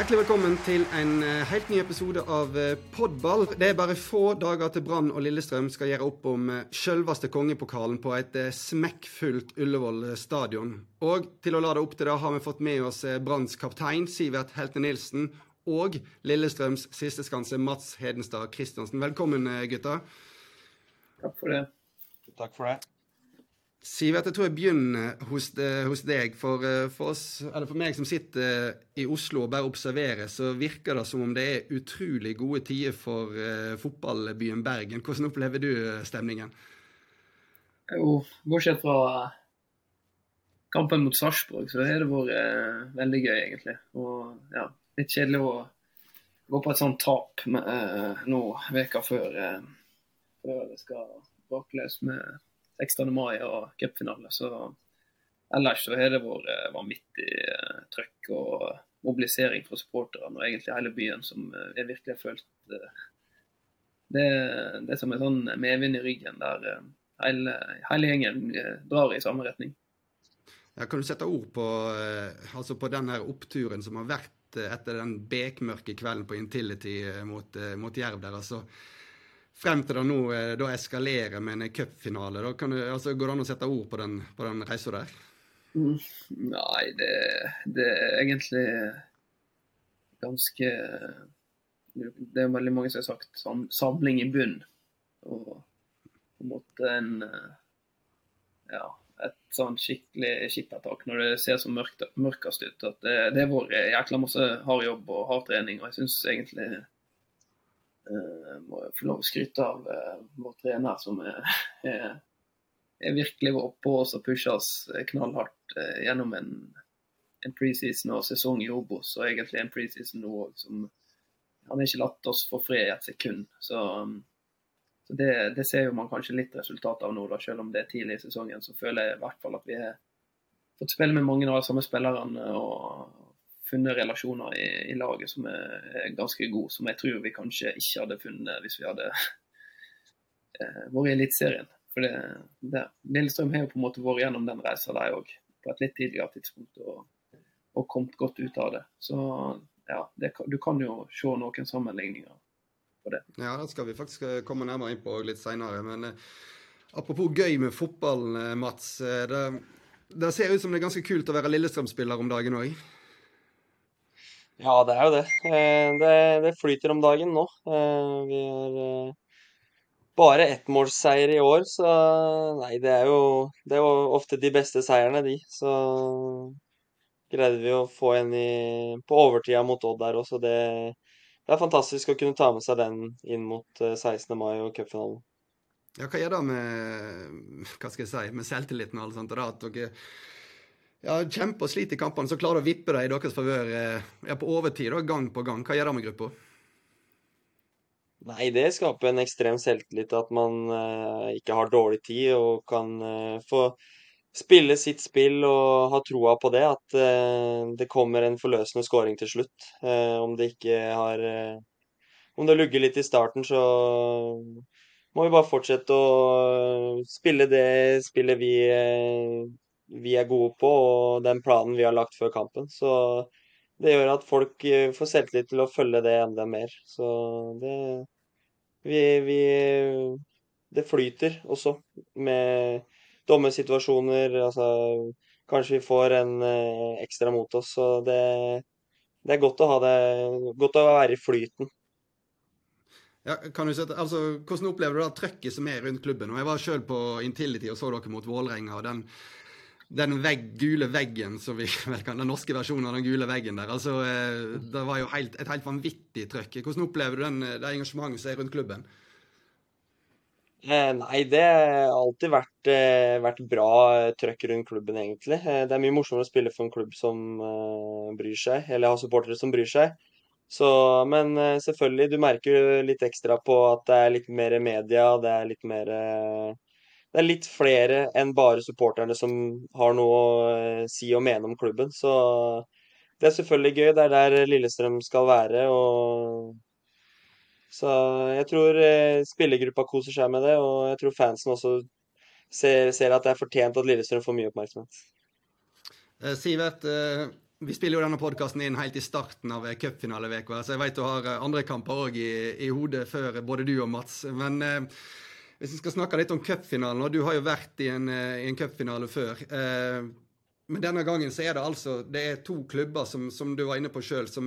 Hjertelig velkommen til en eh, helt ny episode av eh, Podball. Det er bare få dager til Brann og Lillestrøm skal gjøre opp om eh, selveste kongepokalen på et smekkfullt Ullevål stadion. Og til å lade opp til det har vi fått med oss Branns kaptein Sivert Helte Nilsen og Lillestrøms siste skanse Mats Hedenstad Christiansen. Velkommen, gutta. Takk for det. Takk for det. Sivert, jeg tror jeg begynner hos, hos deg. For, eh, for, oss, for, meg som sitter i Oslo og bare observerer, så virker det som om det er utrolig gode tider for uh, fotballbyen Bergen. Hvordan opplever du eh, stemningen? Jo, bortsett fra kampen mot Sarpsborg, så har det vært uh, veldig gøy, egentlig. Og ja, litt kjedelig å gå på et sånt tap med, uh, nå veka før, før det skal bakløs med 16. mai og cupfinale. Så ellers så har det vært eh, vanvittig uh, trøkk og mobilisering fra supporterne og egentlig hele byen, som uh, jeg virkelig har følt det, det er som en sånn medvind i ryggen der hele, hele, gjengen drar i samme retning. Ja, kan du sette ord på, altså på den oppturen som har vært etter den bekmørke kvelden på Intility mot, mot Jerv der? altså frem til det nå eh, da eskalerer med en cupfinale. Altså, går det an å sette ord på den, på den reisa der? Mm, nei, det, det, er egentlig ganske Det er veldig mange som har sagt sam, samling i bunn. Og på en måte en Ja, et sånn skikkelig skippertak når det ser så mørkt, mørkest ut. At det, det har vært jækla masse hard jobb og hard trening. Og jeg syns egentlig Uh, må få lov å skryte av uh, vår trener, som er, er, er virkelig var oppå oss og pusha oss knallhardt uh, gjennom en, en preseason og sesong i Obos, og egentlig en preseason nå òg som Han har ikke latt oss få fred i et sekund. Så, um, så det, det, ser jo man kanskje litt resultat av nå, da, selv om det er tidlig i sesongen. Så føler jeg i hvert fall at vi har fått spille med mange av de samme spillerne. og funnet relasjoner i, i, laget som er, er, ganske gode, som jeg tror vi kanskje ikke hadde funnet hvis vi hadde eh, vært i Eliteserien. For Lillestrøm har jo på en måte vært gjennom den reisa der òg, på et litt tidligere tidspunkt, og, og, kommet godt ut av det. Så ja, det, du kan jo se noen sammenligninger på det. Ja, det skal vi faktisk eh, komme nærmere inn på litt seinere. Men eh, apropos gøy med fotballen, eh, Mats. Det, det ser ut som det er ganske kult å være Lillestrøm-spiller om dagen òg? Ja, det er jo det. Eh, det, det flyter om dagen nå. Eh, vi har eh, bare ettmålsseier i år, så nei, det er jo det er jo ofte de beste seierne, de. Så greide vi å få en i, på overtida mot Odd der også. Det, det er fantastisk å kunne ta med seg den inn mot 16. mai og cupfinalen. Ja, hva gjør det med hva skal jeg si, med selvtilliten og alt sånt? Da, at dere ja, kjemper og sliter i kampene, så klarer du å vippe det i deres favør eh, ja, på overtid da, gang på gang. Hva gjør det med gruppa? Nei, det skaper en ekstrem selvtillit at man eh, ikke har dårlig tid og kan eh, få spille sitt spill og ha troa på det. At eh, det kommer en forløsende scoring til slutt. Eh, om det ikke har eh, Om det lugger litt i starten, så må vi bare fortsette å spille det spillet vi vi er gode på, og den planen vi har lagt før kampen. Så det gjør at folk eh, får selvtillit til å følge det enda mer. Så det vi, vi, Det flyter også med dommersituasjoner. Altså kanskje vi får en eh, ekstra mot oss. Så det, det er godt å ha det Godt å være i flyten. Ja, kan du sette, altså, Hvordan opplever du det trøkket som er rundt klubben? Og Jeg var sjøl på Intility og så dere mot Vålerenga. og den den vegg, gule veggen, som vi vel kan, den norske versjonen av den gule veggen der. altså, eh, Det var jo helt, et helt vanvittig trøkk. Hvordan opplever du den, det engasjementet som er rundt klubben? Eh, nei, det har alltid vært, eh, vært bra trøkk rundt klubben, egentlig. Eh, det er mye morsommere å spille for en klubb som eh, bryr seg, eller har supportere som bryr seg. Så, men eh, selvfølgelig, du merker litt ekstra på at det er litt mer media, det er litt mer det er litt flere enn bare supporterne som har noe å eh, si og mene om klubben. Så det er selvfølgelig gøy. Det er der Lillestrøm skal være. og så jeg tror eh, spillergruppa koser seg med det, og jeg tror fansen også ser, ser at det er fortjent at Lillestrøm får mye oppmerksomhet. Eh, Sivert, vi spiller jo denne podkasten inn helt i starten av cupfinaleveka, så jeg vet du har andre kamper òg i, i, hodet før både du og Mats. Men eh, hvis vi skal snakke litt om cupfinalen, og du har jo vært i en, i en cupfinale før. Eh, men denne gangen så er det altså det er to klubber som, som du var inne på sjøl, som,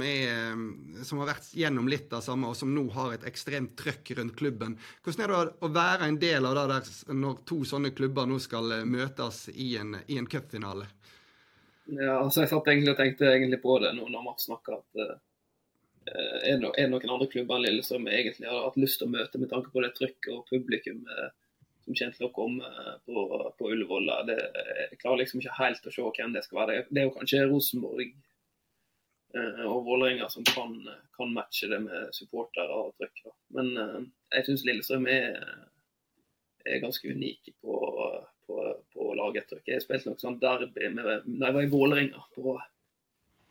som, har vært gjennom litt av samme, og som nå har et ekstremt trøkk rundt klubben. Hvordan er det å være en del av det der når to sånne klubber nå skal eh, møtes i en, i cupfinale? Ja, altså Jeg satt egentlig og tenkte egentlig på det nå når Mats snakka, at er, det, er noen andre klubber enn Lillestrøm egentlig har hatt lyst til å møte med tanke på det trykket og publikum? Uh, som kommer til å komme på, på Ullevål. Jeg klarer liksom ikke helt å se hvem det skal være. Det er jo kanskje Rosenborg eh, og Vålerenga som kan, kan, matche det med supportere og trykk. Men eh, jeg syns Lillestrøm er, er, ganske unike på, på, på lagettrykk. Jeg spilte nok sånn derby med, når jeg var i Vålerenga på,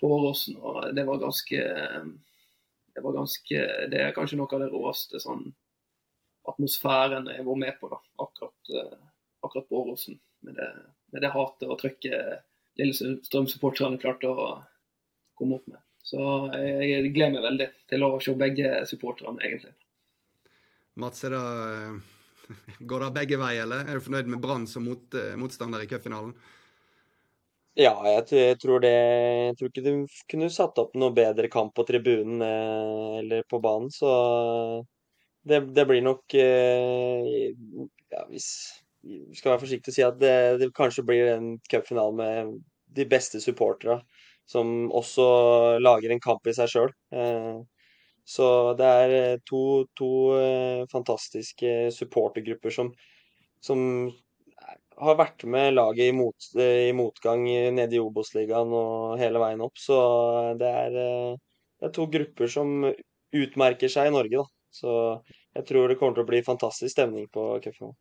på Åråsen, og det var ganske det var ganske, det er kanskje noe av det råeste sånn atmosfæren jeg var med på da, akkurat, eh, akkurat på Åråsen. Med det, med det hatet og trykket Lillestrøm-supporterne klarte å komme opp med. Så jeg, jeg gleder meg veldig til å se begge supporterne, egentlig. Mats, det, går det begge veier, eller er du fornøyd med Brann som mot, eh, motstander i cupfinalen? Ja, jeg, tror det Jeg tror ikke du kunne satt opp noe bedre kamp på tribunen eh, eller på banen, så det, det blir nok eh, ja, Hvis vi skal være forsiktige og si at det, det kanskje blir en cupfinale med de beste supporterne, som også lager en kamp i seg sjøl. Eh, så det er to, to fantastiske supportergrupper som, som har vært med laget i, mot, i motgang nede i Obos-ligaen og hele veien opp. Så det er, det er, to grupper som utmerker seg i Norge, da. Så jeg tror det kommer til å bli fantastisk stemning på cupfinalen.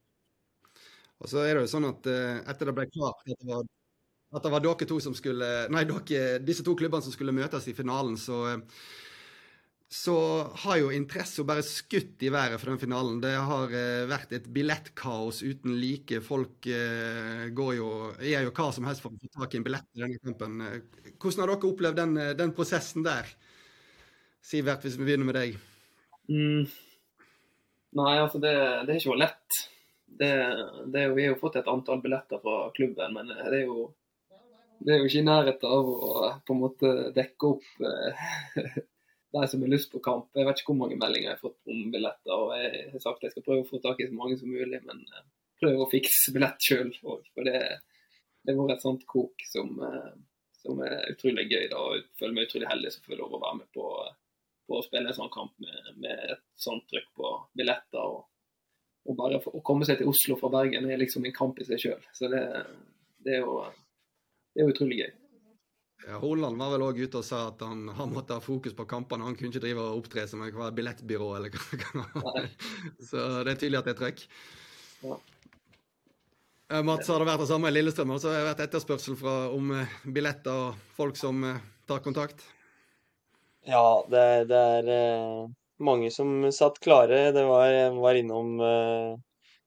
Og så er det jo sånn at uh, etter det ble klart at det var, at det var dere to som skulle Nei, dere, disse to klubbene som skulle møtes i finalen, så så har jo interessa bare skutt i været for den finalen. Det har eh, vært et billettkaos uten like. Folk eh, går jo, gjør jo hva som helst for å få tak i en billett i denne kampen. hvordan har dere opplevd den, den prosessen der? Sivert, hvis vi begynner med deg. Mm. Nei, altså det, det er ikke vært lett. Det, det er vi har jo fått et antall billetter fra klubben, men det er jo, det er jo ikke i nærheten av å på en måte dekke opp eh, de som har lyst på kamp. Jeg vet ikke hvor mange meldinger jeg har fått om billetter. og Jeg har sagt at jeg skal prøve å få tak i så mange som mulig, men eh, prøve å fikse billett sjøl. For det, det har vært et sånt kok som, eh, som er utrolig gøy. da, Jeg føler meg utrolig heldig som får lov å være med på på å spille en sånn kamp med, med et sånt trykk på billetter. og, og bare for, Å komme seg til Oslo fra Bergen er liksom en kamp i seg sjøl. Så det, det, er jo, det er utrolig gøy. Ja, Holland var vel òg ute og sa at han, han, måtte ha fokus på kampene. Han kunne ikke drive og opptre som et billettbyrå eller hva. Så det er tydelig at det er trøkk. Ja. Eh, Mats, har det vært det samme i Lillestrøm? Altså, har det vært etterspørsel fra, om eh, billetter og folk som eh, tar kontakt? Ja, det, det er mange som satt klare. Det var, var innom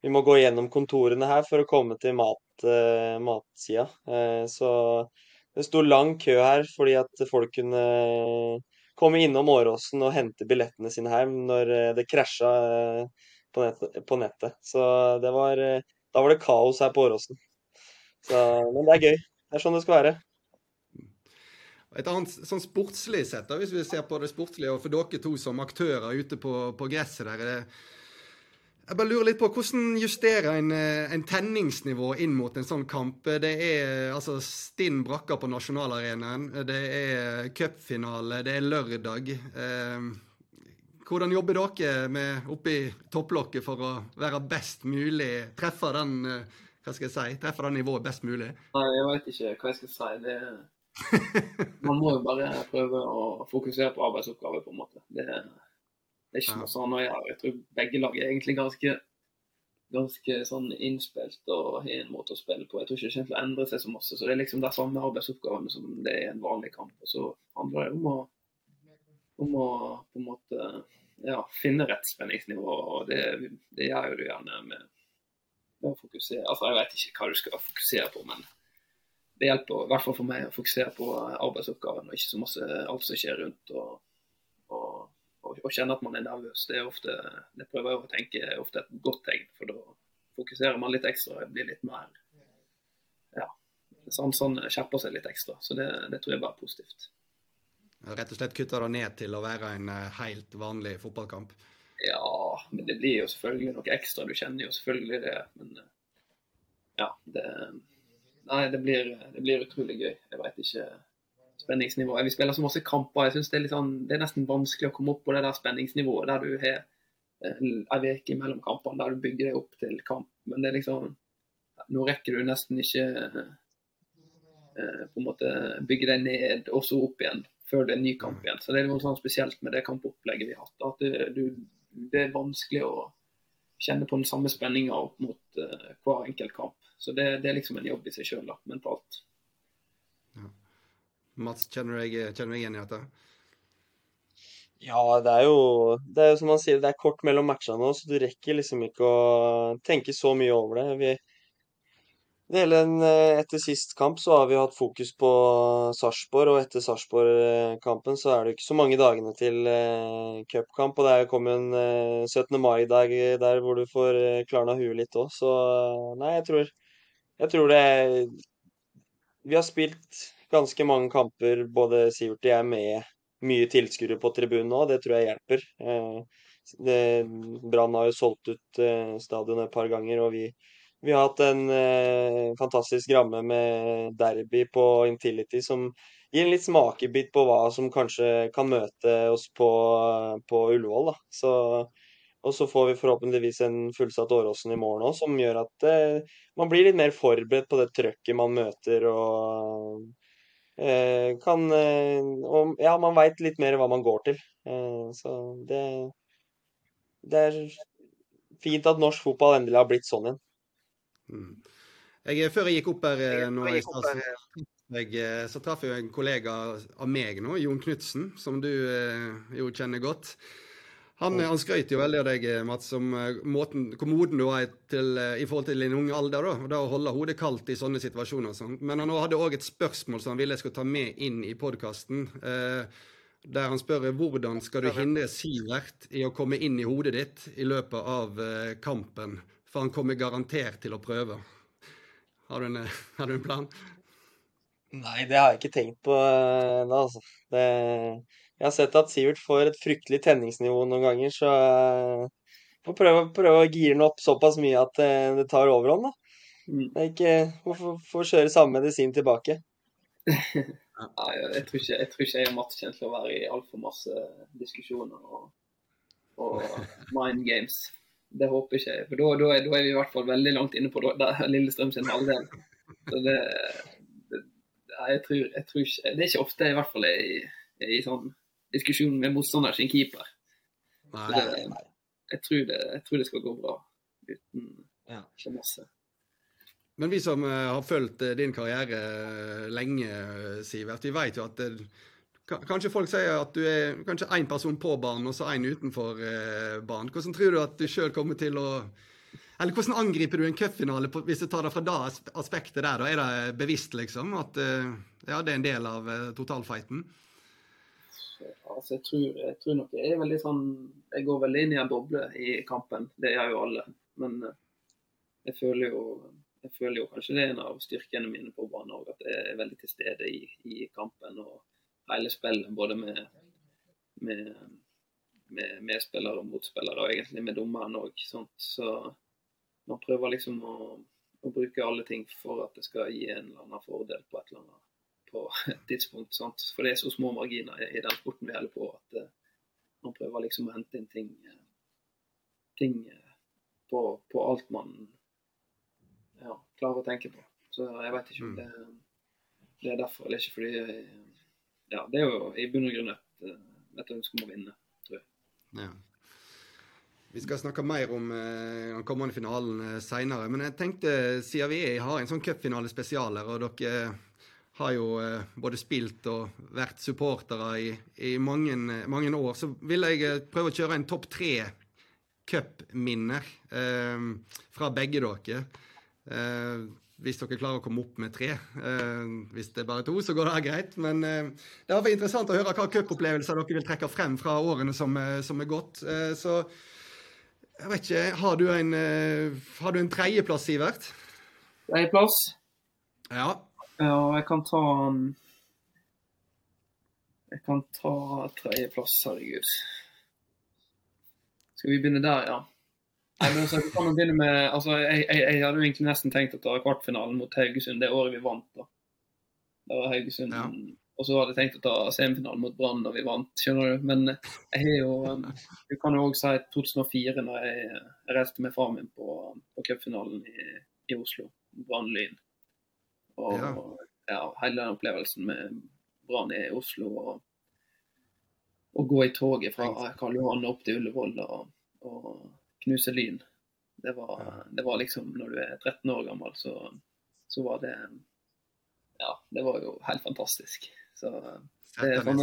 Vi må gå gjennom kontorene her for å komme til mat, matsida. Så det sto lang kø her fordi at folk kunne komme innom Åråsen og hente billettene sine her når eh, det krasja eh, på, nettet, på nettet. Så det var Da var det kaos her på Åråsen. Men det er gøy. Det er sånn det skal være. Et annet sånn sportslig sett, da, hvis vi ser på det sportslige, og for dere to som aktører ute på, på gresset der er det, Jeg bare lurer litt på hvordan justerer en, eh, en tenningsnivå inn mot en sånn kamp? Det er altså stinn brakker på nasjonalarenaen. Det er cupfinale, det er lørdag. Eh, hvordan jobber dere med oppi topplokket for å være best mulig, treffe den eh, hva skal jeg si, treffe det nivået best mulig? Nei, jeg veit ikke hva jeg skal si. Det er man må jo bare prøve å fokusere på arbeidsoppgaver, på en måte. Det, det er ikke noe sånn å gjøre. Jeg tror begge lag er egentlig ganske, ganske sånn innspilt og har en måte å spille på. Jeg tror ikke det kommer til å endre seg så masse. Så det er liksom de samme arbeidsoppgavene som det er i en vanlig kamp. Og så handler det om å, om å på en måte ja, finne rett spenningsnivå, og det, det gjør jo du gjerne med, med å fokusere Altså, jeg vet ikke hva du skal fokusere på, men det hjelper i hvert fall for meg å fokusere på arbeidsoppgaven og ikke så masse alt som skjer rundt. og, og kjenne at man er nervøs. Det er ofte, det prøver jeg å tenke er ofte et godt tegn. For da fokuserer man litt ekstra og blir litt mer Ja. Sånn, sånn skjerper seg litt ekstra. Så det, det tror jeg bare er positivt. Rett og slett kutter det ned til å være en eh, helt vanlig fotballkamp? Ja, men det blir jo selvfølgelig noe ekstra. Du kjenner jo selvfølgelig det. Men eh, ja, det Nei, det blir, det blir utrolig gøy. Jeg veit ikke spenningsnivået. Vi spiller så masse kamper. Jeg synes det er, sånn, det er nesten vanskelig å komme opp på det der spenningsnivået der du har eh, ei uke mellom kampene der du bygger deg opp til kamp. Men det er liksom Nå rekker du nesten ikke eh, på en måte bygge deg ned og så opp igjen før det er en ny kamp igjen. Så det er noe sånn spesielt med det kampopplegget vi har hatt. At du, det er vanskelig å kjenne på den samme spenninga opp mot uh, hver enkelt kamp. Så det, det, er liksom en jobb i seg sjøl, mentalt. Mats, kjenner du deg igjen i dette? Ja, det er jo det er jo som man sier, det er kort mellom matchene nå, så du rekker liksom ikke å tenke så mye over det. Vi, Hele eh, etter sist kamp så har vi hatt fokus på Sarpsborg, og etter Sarpsborg-kampen så er det ikke så mange dagene til uh, cupkamp. Og det kommer en uh, 17. mai-dag der hvor du får klarna huet litt òg, så nei, jeg tror, jeg tror det Vi har spilt ganske mange kamper, både Sivert og jeg, med mye tilskuere på tribunen nå. Det tror jeg hjelper. Brann har jo solgt ut stadionet et par ganger, og vi vi har hatt en eh, fantastisk ramme med derby på Intility som gir en litt smakebit på hva som kanskje kan møte oss på, på Ullevål. Da. Så, og så får vi forhåpentligvis en fullsatt Åråsen i morgen òg, som gjør at eh, man blir litt mer forberedt på det trøkket man møter. og eh, kan eh, og, Ja, man veit litt mer hva man går til. Eh, så det, det er fint at norsk fotball endelig har blitt sånn igjen. Mm. Jeg, før jeg gikk opp her eh, nå i stad, så, traff jeg en kollega av meg nå, Jon Knutsen, som du eh, jo kjenner godt. Han, han skrøt jo veldig av deg, eh, Mats, om måten, hvor moden du var til, i forhold til din unge alder. da, og da Å holde hodet kaldt i sånne situasjoner. Sånn. Men han hadde òg et spørsmål som han ville jeg skulle ta med inn i podkasten. Eh, der han spør hvordan skal du hindre Sivert i å komme inn i hodet ditt i løpet av eh, kampen for han kommer garantert til å prøve. Har du en, har du en plan? Nei, det har jeg ikke tenkt på ennå, eh, altså. Det, jeg har sett at Sivert får et fryktelig tenningsnivå noen ganger, så jeg eh, får prøve, prøve å gire den opp såpass mye at det, eh, det tar overhånd, da. Mm. Er ikke, Hvorfor få kjøre samme medisin tilbake? Nei, jeg tror, ikke, jeg tror ikke jeg og Mats kommer til å være i altfor masse diskusjoner og, og mind games. Det håper ikke jeg. For da, da, da, er vi i hvert fall veldig langt inne på Lillestrøm sin halvdel. Så det, det jeg, tror, jeg tror, ikke Det er ikke ofte jeg i hvert fall er i, er i sånn diskusjon med motstander sin keeper. Nei, det, jeg, tror det, jeg, tror det, skal gå bra uten ja. masse. Men vi som uh, har fulgt uh, din karriere uh, lenge, Sivert, vi vet jo at Kanskje folk sier at du er kanskje én person på banen og så én utenfor eh, banen. Hvordan tror du at du sjøl kommer til å Eller hvordan angriper du en cupfinale hvis du tar det fra det aspektet der? Da er det bevisst, liksom? At eh, ja, det er en del av eh, totalfighten? Altså, jeg tror, jeg tror, nok jeg er veldig sånn Jeg går veldig inn i en boble i kampen. Det gjør jo alle. Men eh, jeg føler jo jeg føler jo kanskje det er en av styrkene mine på banen òg, at jeg er veldig til stede i, i kampen. og hele spillet, både med, med, med medspillere og motspillere, og egentlig med dommeren òg. Så man prøver liksom å, å, bruke alle ting for at det skal gi en eller annen fordel på et eller annet på et tidspunkt. Sant? For det er så små marginer i, den sporten vi holder på, at uh, man prøver liksom å hente inn ting, ting uh, på, på, alt man ja, klarer å tenke på. Så jeg vet ikke om mm. det, det er derfor, eller ikke fordi ja, det er jo i bunn og grunn et, eh, et ønske om å vinne, tror jeg. Ja. Vi skal snakke mer om eh, den kommende finalen eh, seinere. Men jeg tenkte, siden vi har en sånn cupfinale spesial her, og dere har jo både spilt og vært supportere i, i mange, mange, år, så vil jeg prøve å kjøre en topp tre cupminner eh, fra begge dere. Eh, hvis dere klarer å komme opp med tre. Eh, hvis det er bare to, så går det greit. Men eh, det var interessant å høre hva cupopplevelser dere vil trekke frem fra årene som, eh, som er gått. Eh, så jeg vet ikke Har du en, eh, har du en tredjeplass, Sivert? Tredjeplass? Ja. Ja, jeg kan ta um, Jeg kan ta tredjeplass, herregud. Skal vi begynne der, ja? Nei, men altså, kan jo begynne med, altså, jeg, jeg, jeg hadde jo egentlig nesten tenkt å ta kvartfinalen mot Haugesund det året vi vant. da. Da var Haugesund, Ja. Og så hadde jeg tenkt å ta semifinalen mot Brann da vi vant, skjønner du. Men jeg har jo um, Du kan jo òg si 2004, når jeg, jeg reiste med far min på, på cupfinalen i, i Oslo. Brann-Lyn. Og Ja. ja. hele den opplevelsen med Brann i Oslo. og å gå i toget fra Karl Johan opp til Ullevål og, og knuse Lyn. Det var, det var liksom Når du er 13 år gammel, så, så var det Ja, det var jo helt fantastisk. Så det, er, sånn-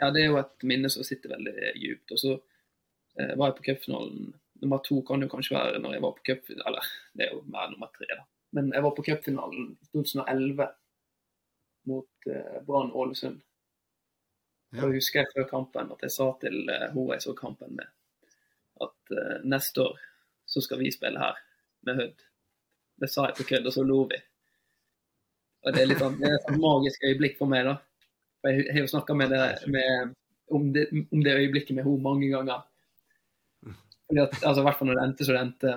ja, det er jo et minne som sitter veldig djupt. Og så eh, var jeg på cupfinalen. Nummer to kan jo kanskje være når jeg var på cupfinalen Eller det er jo mer nummer tre, da. Men jeg var på cupfinalen i 2011 mot eh, Brann Ålesund. Ja. Og jeg husker jeg før kampen at jeg sa til uh, hun jeg så kampen med, at eh, neste år så skal vi spille her med Hødd. Det sa jeg på kødd, og så lo vi. Og det er litt sånn, det er et magisk øyeblikk for meg, da. For jeg har jo snakka med med, om, det, om det øyeblikket med henne mange ganger. Fordi at, altså, I hvert fall når det endte så det endte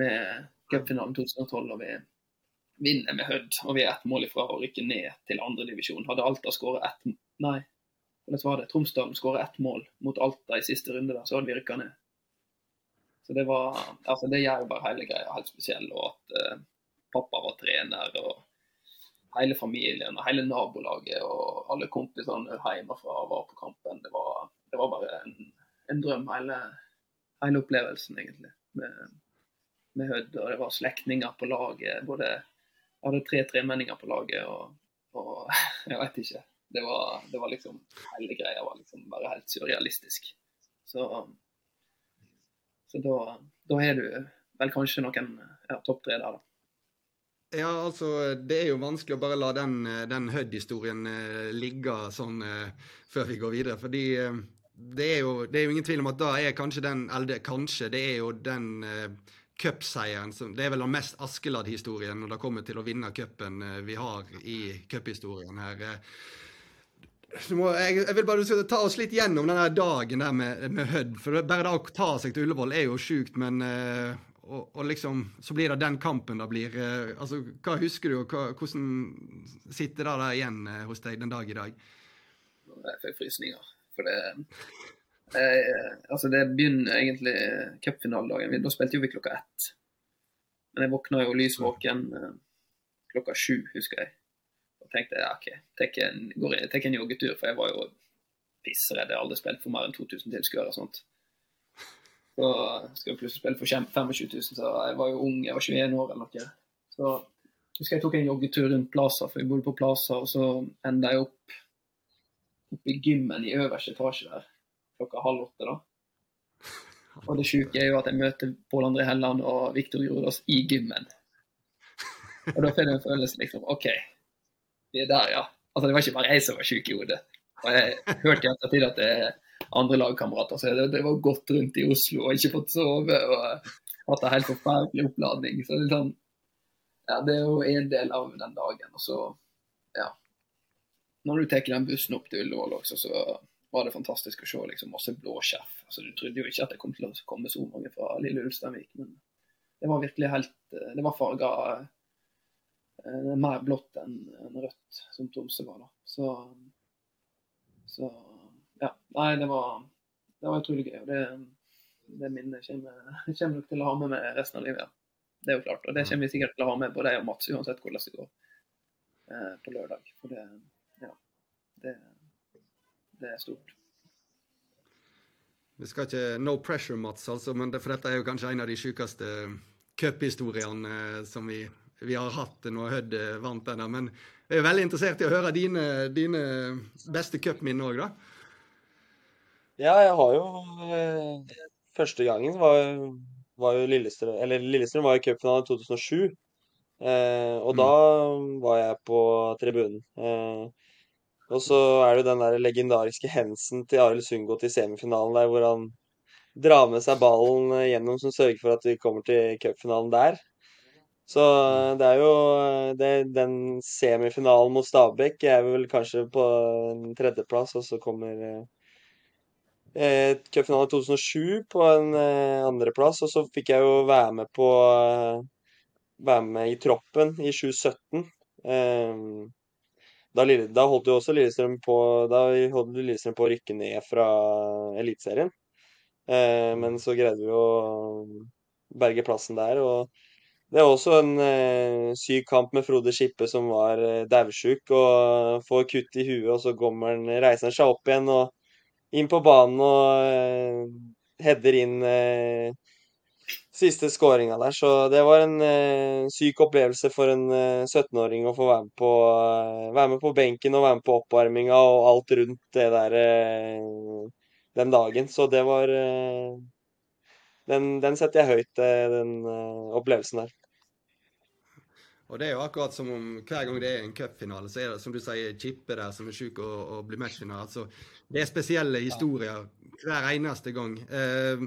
med cupfinalen 2012, og vi vinner med Hødd. Og vi er ett mål ifra å rykke ned til andredivisjon. Hadde Alta skåret ett Nei, hvordan var det? Tromsdalen skåret ett mål mot Alta i siste runde, der, så hadde vi rykka ned. Så det var Altså, det gjør bare hele greia helt spesiell. Og at eh, pappa var trener, og hele familien og hele nabolaget og alle kompisene hjemmefra var på kampen. Det var, det var bare en, en drøm, hele, hele opplevelsen, egentlig, med, med Hødd. Og det var slektninger på laget. både Jeg hadde tre tremenninger på laget, og, og jeg vet ikke. Det var, det var liksom Hele greia var liksom bare helt surrealistisk. Så, så da, da er du vel kanskje noen ja, topp tre der, da. Ja, altså, det er jo vanskelig å bare la den, den Hødd-historien eh, ligge sånn eh, før vi går videre. Fordi eh, det, er jo, det er jo ingen tvil om at da er kanskje den Eller det, kanskje, det er jo den eh, cupseieren Det er vel den mest Askeladd-historien når det kommer til å vinne cupen eh, vi har i cuphistorien her. Eh, må, jeg, jeg vil bare du skal ta oss litt gjennom denne dagen der med, med Hødd. For bare det å ta seg til Ullevål er jo sjukt, men eh, og, og liksom, så blir det den kampen det blir. altså, Hva husker du, og hva, hvordan sitter det der igjen hos deg den dag i dag? Jeg fikk frysninger. For det eh, Altså, det begynner egentlig cupfinaledagen. Da spilte jo vi klokka ett. Men jeg våkna jo lys våken eh, klokka sju, husker jeg. Og tenkte ja, OK, tek en, en joggetur, for jeg var jo pissredd. Jeg har aldri spilt for mer enn 2000 tilskuere og sånt. Så skal jeg plutselig spille for 25 000, så jeg var jo ung, jeg var 21 år eller noe. Så husker jeg tok en joggetur rundt Plaza, for jeg bodde på Plaza, og så enda jeg opp oppe i gymmen i øverste etasje der klokka halv åtte. da. Og det sjuke er jo at jeg møter Pål André Helland og Viktor Jordås i gymmen. Og da får jeg en følelse liksom OK, vi er der, ja. Altså Det var ikke bare jeg som var sjuk i hodet. Og jeg hørte i ettertid at det er andre lagkamerater så det, drevet gått rundt i Oslo og ikke fått sove og hatt en helt forferdelig oppladning. Så det er sånn Ja, det er jo en del av den dagen. Og så, ja når du tar den bussen opp til Ullevål også, så var det fantastisk å se liksom, masse blåskjerf. Altså, du trodde jo ikke at det kom til å komme så mange fra lille Ulsteinvik, men det var virkelig helt Det var farga eh, mer blått enn rødt, som Tromsø var, da. Så, så ja. Nei, det var, det var utrolig gøy. Og det, det minnet kommer, kommer nok til å ha med meg resten av livet. Ja. Det er jo klart. Og det kommer vi sikkert til å ha med både jeg og Mats, uansett hvordan det går eh, på lørdag. For det det, det er stort. Vi skal ikke No pressure, Mats, altså, men det, for dette er jo kanskje en av de sjukeste cuphistoriene eh, som vi, vi, har hatt når Hødd eh, vant denne. Men jeg er veldig interessert i å høre dine, dine beste cupminner òg, da. Ja, jeg har jo eh, Første gangen var, var jo Lillestrøm Eller Lillestrøm var i cupfinalen i 2007. Eh, og Mm. da var jeg på tribunen. Eh, og så er det jo den der legendariske hensen til Arild Sundgodt i semifinalen der, hvor han drar med seg ballen gjennom som sørger for at vi kommer til cupfinalen der. Så eh, det er jo eh, det, Den semifinalen mot Stabæk er vel kanskje på tredjeplass, og så kommer eh, eh, cupfinalen i 2007 på en eh, andreplass. Og så fikk jeg jo være med på Være med i troppen i 2017. Eh, da, da holdt jo også Lillestrøm på Da holdt Lillestrøm på å rykke ned fra Eliteserien. Eh, men så greide vi å berge plassen der. Og det er også en eh, syk kamp med Frode Skippe som var eh, daudsjuk og får kutt i huet, og så kommer han, reiser han seg opp igjen og inn på banen og eh, header inn eh, siste skåringa der. Så det var en eh, syk opplevelse for en eh, 17-åring å få være med, på, eh, være med på benken og være med på oppvarminga og alt rundt det der eh, den dagen. Så det var eh, den, den setter jeg høyt, eh, den opplevelsen der. Og det er jo akkurat som om hver gang det er en cupfinale, så er det som du sier, Chippe der som er syk og, og blir matchvinner. Altså, det er spesielle historier hver eneste gang. Eh,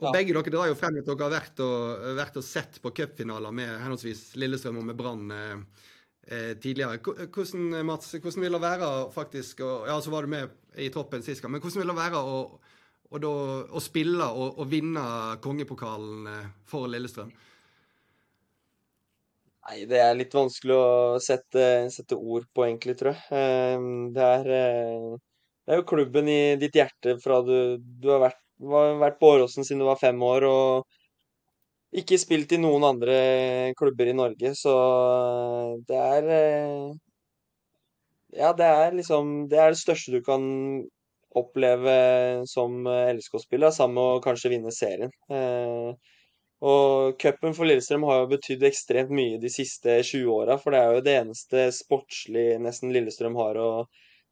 og Ja. Begge dere drar jo frem at dere har vært og, vært og sett på cupfinaler med henholdsvis Lillestrøm og med Brann eh, eh, tidligere. Hvordan, Mats, hvordan vil det være faktisk og, Ja, så var du med i troppen sist gang, men hvordan vil det være å, å, da, å spille og, vinne kongepokalen eh, for Lillestrøm? Nei, det er litt vanskelig å sette, sette ord på, egentlig, tror jeg. Eh, Det er, det er jo klubben i ditt hjerte fra du, du har vært, var, vært på Åråsen siden du var fem år, og ikke spilt i noen andre klubber i Norge, så det er eh, Ja, det er liksom Det er det største du kan oppleve som LSK-spiller, sammen med å kanskje vinne serien. Eh, Og cupen for Lillestrøm har jo betydd ekstremt mye de siste 20 åra, for det er jo det eneste sportslig nesten Lillestrøm har å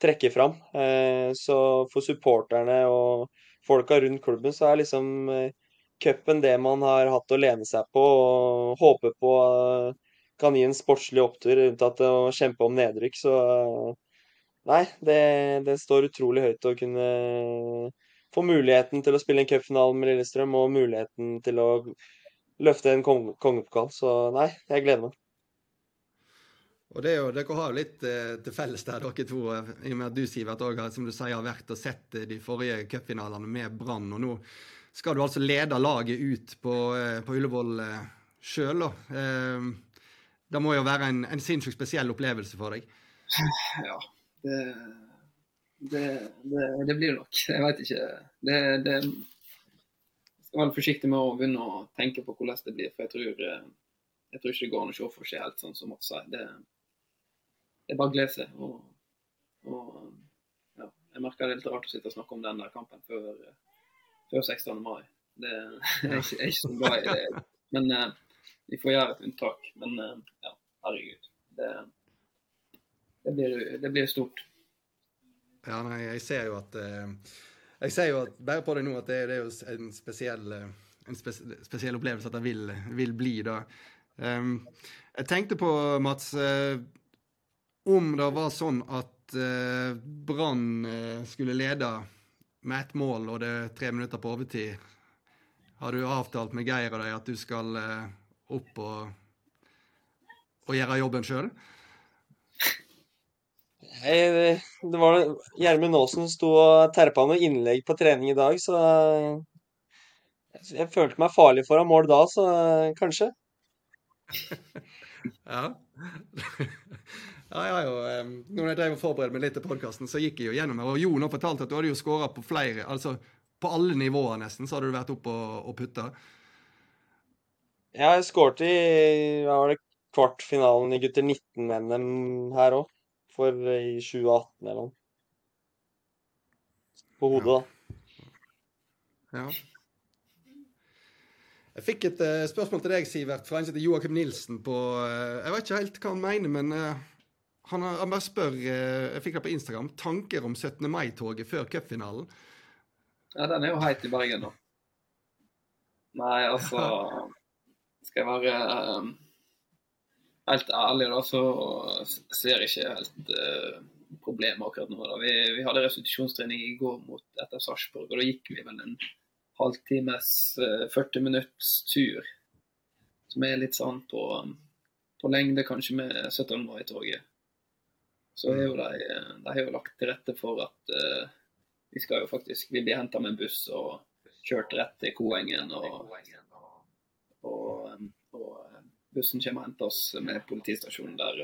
trekke fram. Eh, Så for supporterne og folka rundt klubben, så er liksom eh, cupen det man har hatt å lene seg på og håpe på eh, kan gi en sportslig opptur, unntatt å kjempe om nedrykk. Så eh, nei, det, det står utrolig høyt å kunne få muligheten til å spille en cupfinale med Lillestrøm, og muligheten til å løfte en kong kongepokal. Så nei, jeg gleder meg. Og det er jo, Dere har jo litt eh, til felles der, dere to. eh, I og med at du, Sivert, også, som du sier, har vært og sett eh, de forrige cupfinalene med Brann. Og nå skal du altså lede laget ut på, eh, på Ullevål eh, sjøl. Eh, det må jo være en, en sinnssykt spesiell opplevelse for deg. Ja, det, det, det, det blir det nok. Jeg veit ikke. Det, det jeg skal være forsiktig med å begynne å tenke på hvordan det blir, for jeg tror, eh, jeg tror ikke det går an å se for seg helt sånn som sier. Det, er bare å glede seg. Og, og ja, jeg merker det er litt rart å sitte og snakke om den der kampen før, før 16. mai. Det er ikke, er ikke så glad i det. Men eh, vi får gjøre et unntak. Men uh, ja, herregud. Det, det, blir, det blir stort. Ja, nei, jeg ser jo at uh, Jeg ser jo at bare på det nå at det, det er jo en spesiell en spes spesiell opplevelse at det vil, vil bli da. Um, jeg tenkte på, Mats, om det var sånn at eh, Brann eh, skulle lede med ett mål og det er tre minutter på overtid. Har du avtalt med Geir og deg at du skal eh, opp og, og gjøre jobben sjøl? Det, var Gjermund Aasen sto og terpa noe innlegg på trening i dag, så jeg følte meg farlig foran mål da, så kanskje. Ja. Ja, jeg har jo. Um, når jeg drev og forberedte meg litt til podkasten, så gikk jeg jo gjennom her. Og Jon har fortalt at du hadde jo skåra på flere, altså på alle nivåer nesten, så hadde du vært oppe og, og putta. Ja, jeg skåret i hva var det, kvartfinalen i gutter 19-NM her òg, for i 2018 eller noe. På hodet, da. Ja. Jeg fikk et uh, spørsmål til deg, Sivert, fra en som heter Joakim Nilsen på uh, Jeg vet ikke helt hva han mener, men uh, han, han bare spør Jeg fikk det på Instagram. Tanker om 17. mai-toget før cupfinalen? Ja, den er jo heit i Bergen, da. Nei, altså Skal jeg være um, helt ærlig da, så ser jeg ikke helt uh, problemet akkurat nå. da. Vi, vi hadde restitusjonstrening i går mot etter Sarpsborg, og da gikk vi vel en halvtimes, uh, 40 minutts tur. Som er litt sånn på, på lengde kanskje med 17. mai-toget. Så er jo de, de har jo lagt til rette for at uh, vi skal jo faktisk vi blir henta med en buss og kjørt rett til Koengen. Og, og, og, bussen kommer og henter oss med politistasjonen der,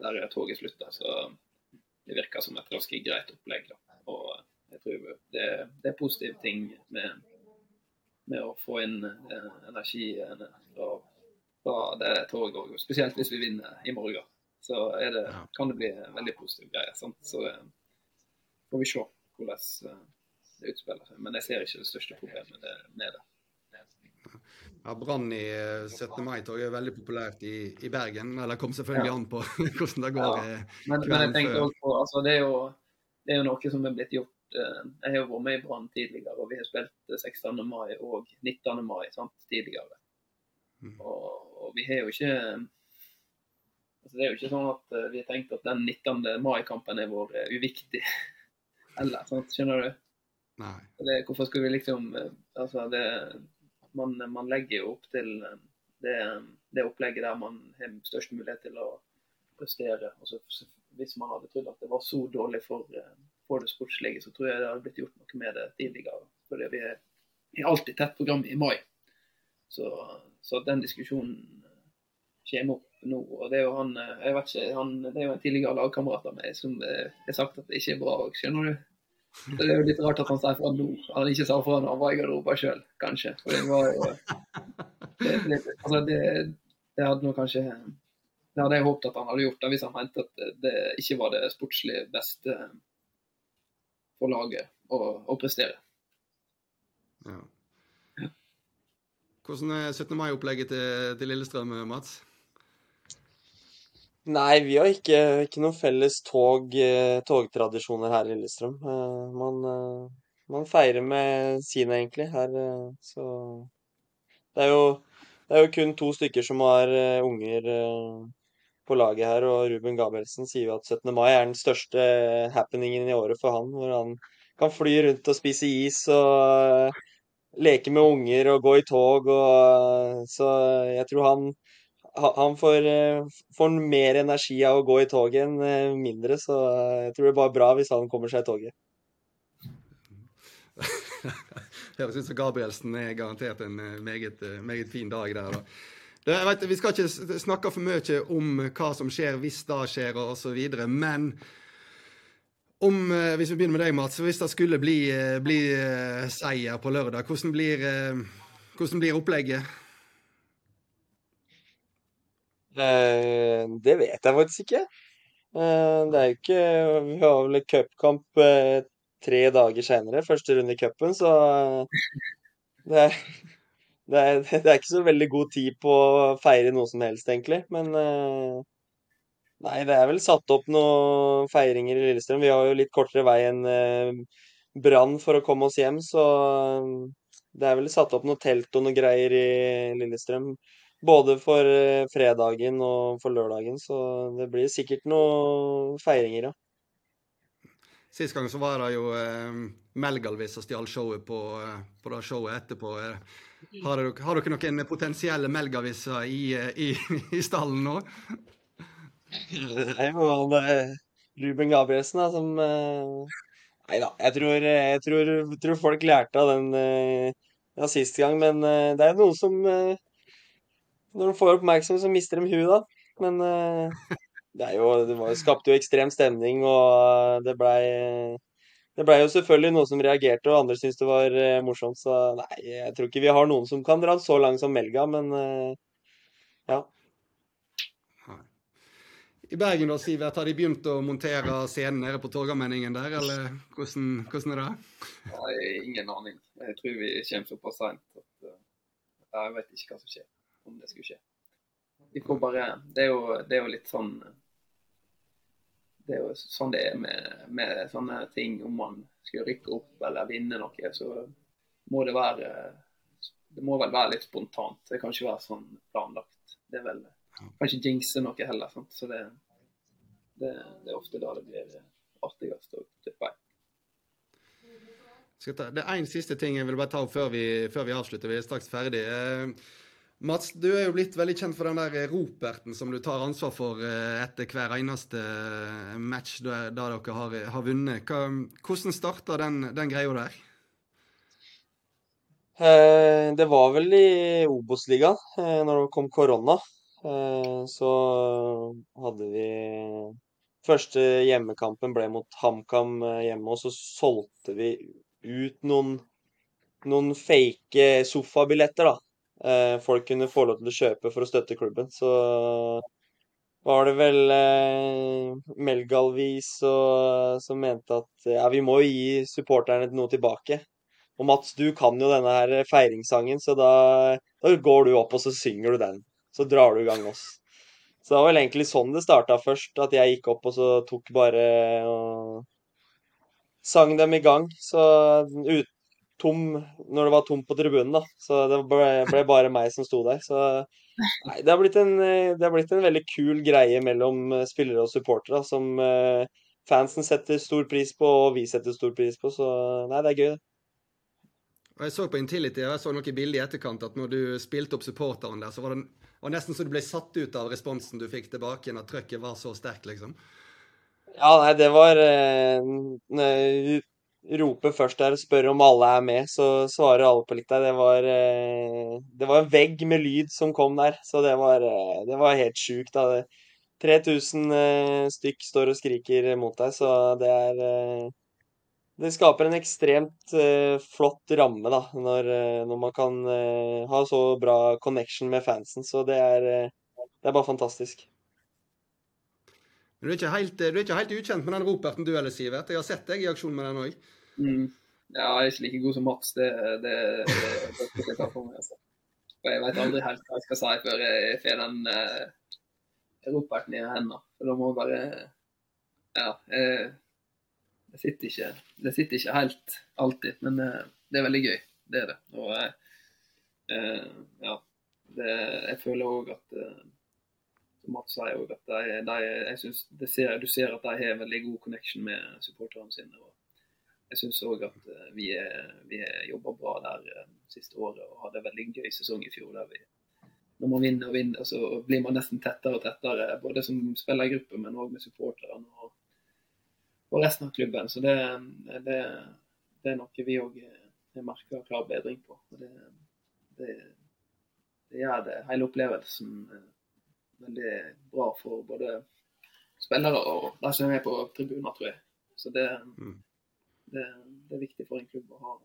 der toget slutter. Så det virker som et ganske greit opplegg. Da. Og jeg tror det, det er positive ting med, med å få inn eh, energi fra, fra det toget òg. Spesielt hvis vi vinner i morgen. Så det, kan det bli en veldig positiv greie. Sant? Så eh, får vi se hvordan eh, det utspiller seg. Men jeg ser ikke det største problemet med det. Ja, Brann i 17. Eh, mai-toget er veldig populært i, i, Bergen. Eller kom selvfølgelig ja. an på hvordan det går. Ja. Men, men, jeg tenkte også på, altså, det, er jo, det er jo noe som er blitt gjort Jeg har jo vært med i Brann tidligere, og vi har spilt 16. mai og 19. mai sant, tidligere. Mm. Og, og, vi har jo ikke altså, Det er jo ikke sånn at vi har tenkt at den 19. mai-kampen er vår uviktig Eller, Sant? Skjønner du? Nei. Det, hvorfor skulle vi liksom Altså, det man, man, legger jo opp til det, det, opplegget der man har størst mulighet til å prestere. Altså, hvis man hadde trodd at det var så dårlig for, for det sportslige, så tror jeg det hadde blitt gjort noe med det tidligere. Fordi vi er, vi er alltid tett program i mai. Så, så den diskusjonen kommer opp nå. og Det er jo han, jeg vet ikke, han, det er jo en tidligere lagkamerat av meg som har sagt at det ikke er bra òg, skjønner du? Så det er jo litt rart at han sier fra nå. Han ikke sa fra når han var i garderoben sjøl, kanskje. For det var jo det, det, altså det, det hadde nå kanskje Det hadde jeg håpet at han hadde gjort det hvis han mente at det ikke var det sportslig beste for laget å, å prestere. Ja. Hvordan er 17. mai-opplegget til, til Lillestrøm, Mats? Nei, vi har ikke, ikke noen felles tog, eh, togtradisjoner her i Lillestrøm. Eh, man, eh, man feirer med sine, egentlig, her. Så det er jo, det er jo kun to stykker som har unger på laget her, og Ruben Gabrielsen sier jo at 17. mai er den største happeningen i året for han, hvor han kan fly rundt og spise is og leke med unger og gå i tog. Og, så jeg tror han han får, eh, får, mer energi av å gå i toget enn eh, mindre, så eh, jeg tror det er bare bra hvis han kommer seg i toget. Høres ut som Gabrielsen er garantert en meget, meget fin dag der. da. Jeg vet, vi skal ikke snakke for mye om hva som skjer hvis det skjer osv., men om, hvis vi begynner med deg, Mats, hvis det skulle bli, bli seier på lørdag, hvordan blir, hvordan blir opplegget? Eh, det vet jeg faktisk ikke. Eh, det er jo ikke Vi har vel cupkamp eh, tre dager senere, første runde i cupen, så det er, det, er, det er, ikke så veldig god tid på å feire noe som helst, egentlig. Men Nei, det er vel satt opp noen feiringer i Lillestrøm. Vi har jo litt kortere vei enn Brann for å komme oss hjem, så det er vel satt opp noe telt og noe greier i Lillestrøm. Både for eh, fredagen og for lørdagen, så det blir sikkert noen feiringer, ja. Sist gang så var det jo eh, Melgalvis som stjal showet på, eh, på, det showet etterpå. Eh, har dere, har dere noen potensielle Melgaviser i, i, i, stallen nå? Det er Ruben Gabrielsen da, som Nei da, jeg tror, jeg tror, tror, folk lærte av den ja, sist gang, men det er noen som når de får oppmerksomhet, så mister de huet, da. Men uh, det, jo, det var, skapte jo ekstrem stemning, og det blei det blei jo selvfølgelig noen som reagerte, og andre syntes det var eh, morsomt. Så nei, jeg tror ikke vi har noen som kan dra så langt som Melga, men eh, ja. I Bergen da, Sivert, har de begynt å montere scenen nede på Torgallmenningen der, eller hvordan, hvordan, er det? Nei, ingen aning. Jeg tror vi kommer såpass seint at jeg vet ikke hva som skjer om det skulle skje. Vi får bare Det er jo, det er jo litt sånn Det er jo sånn det er med, med, sånne ting. Om man skulle rykke opp eller vinne noe, så må det være Det må vel være litt spontant. Det kan ikke være sånn planlagt. Det er vel kan ikke jinxe noe heller. Sant? Så det, det, det, er ofte da det blir artigst å tippe. Det er én siste ting jeg vil bare ta opp før vi, før vi avslutter. Vi er straks ferdig. Eh, Mats, du er jo blitt veldig kjent for den der roperten som du tar ansvar for eh, etter hver eneste match da, dere har, har vunnet. Hva, hvordan starta den, den greia der? Eh, det var vel i Obos-ligaen, eh, når det kom korona. Eh, så hadde vi Første hjemmekampen ble mot HamKam eh, hjemme, og så solgte vi ut noen, noen fake sofabilletter, da. Eh, folk kunne få lov til å kjøpe for å støtte klubben. Så var det vel eh, Melgalvis som mente at ja, vi må jo gi supporterne noe tilbake. Og Mats, du kan jo denne her feiringssangen, så da, da går du opp og så synger du den. Så drar du i gang oss. Så det var vel egentlig sånn det starta først, at jeg gikk opp og så tok bare og sang dem i gang. Så ut, tom når det var tomt på tribunen, da. Så det ble, ble, bare meg som sto der. Så nei, det har, blitt en, det har blitt en veldig kul greie mellom spillere og supportere som uh, fansen setter stor pris på, og vi setter stor pris på. Så nei, det er gøy, det. Jeg så på Intility jeg så noen bilder i etterkant at når du spilte opp supporteren der, så var det var nesten så du ble satt ut av responsen du fikk tilbake igjen, at trøkket var så sterkt, liksom. Ja, nei, det var eh, roper først der og spør om alle er med, så svarer alle på likt der. Det var, eh, det var en vegg med lyd som kom der, så det var, eh, det var helt sjukt. 3000 eh, stykk står og skriker mot deg, så det er det skaper en ekstremt flott ramme da, når, når man kan ha så bra connection med fansen. Så det er, det er bare fantastisk. Men du er, ikke helt, er ikke helt ukjent med den roperten du eller Sivert? Jeg har sett deg i aksjon med den òg. Mm. Ja, jeg er ikke like god som Mats. Det, det jeg ta for meg. Altså. Og jeg vet aldri helt hva jeg skal si før jeg får den eh, roperten i hendene. For da må jeg bare Ja. Eh, det sitter ikke, det sitter ikke helt alltid, men eh, det er veldig gøy. Det er det. Og eh, ja, det, jeg føler òg at som Mats sier òg, at de, de, jeg synes ser, du ser at de har veldig god connection med supporterne sine. og Jeg syns òg at vi, er, vi jobber bra der siste året og hadde en veldig gøy sesong i fjor. der vi når man vinner og vinner, så blir man nesten tettere og tettere, både som spillergruppe, men òg med supporterne. Og og resten av klubben. Så det, det, det er noe vi òg merker klar bedring på. Det, det, gjør det hele opplevelsen eh, veldig bra for både spillere og de som er med på tribuner, tror jeg. Så det, mm. det, det, er viktig for en klubb å ha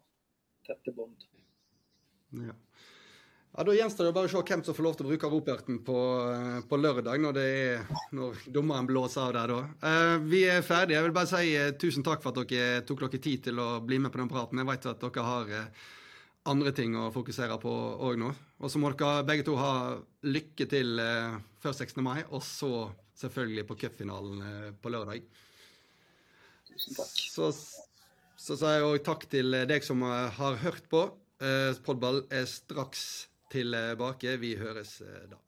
tette bånd. Ja. Ja, Da gjenstår det bare å se hvem som får lov til å bruke roperten på, på lørdag, når, er, når, dommeren blåser av der. da. Uh, vi er ferdige. Jeg vil bare si uh, tusen takk for at dere tok dere tid til å bli med på den praten. Jeg vet at dere har uh, andre ting å fokusere på òg nå. Og så må dere begge to ha lykke til før 16. mai, og så selvfølgelig på cupfinalen på lørdag. Tusen takk. Så, så sier jeg òg takk til deg som har hørt på. Podball er straks tilbake. Vi høres eh, da.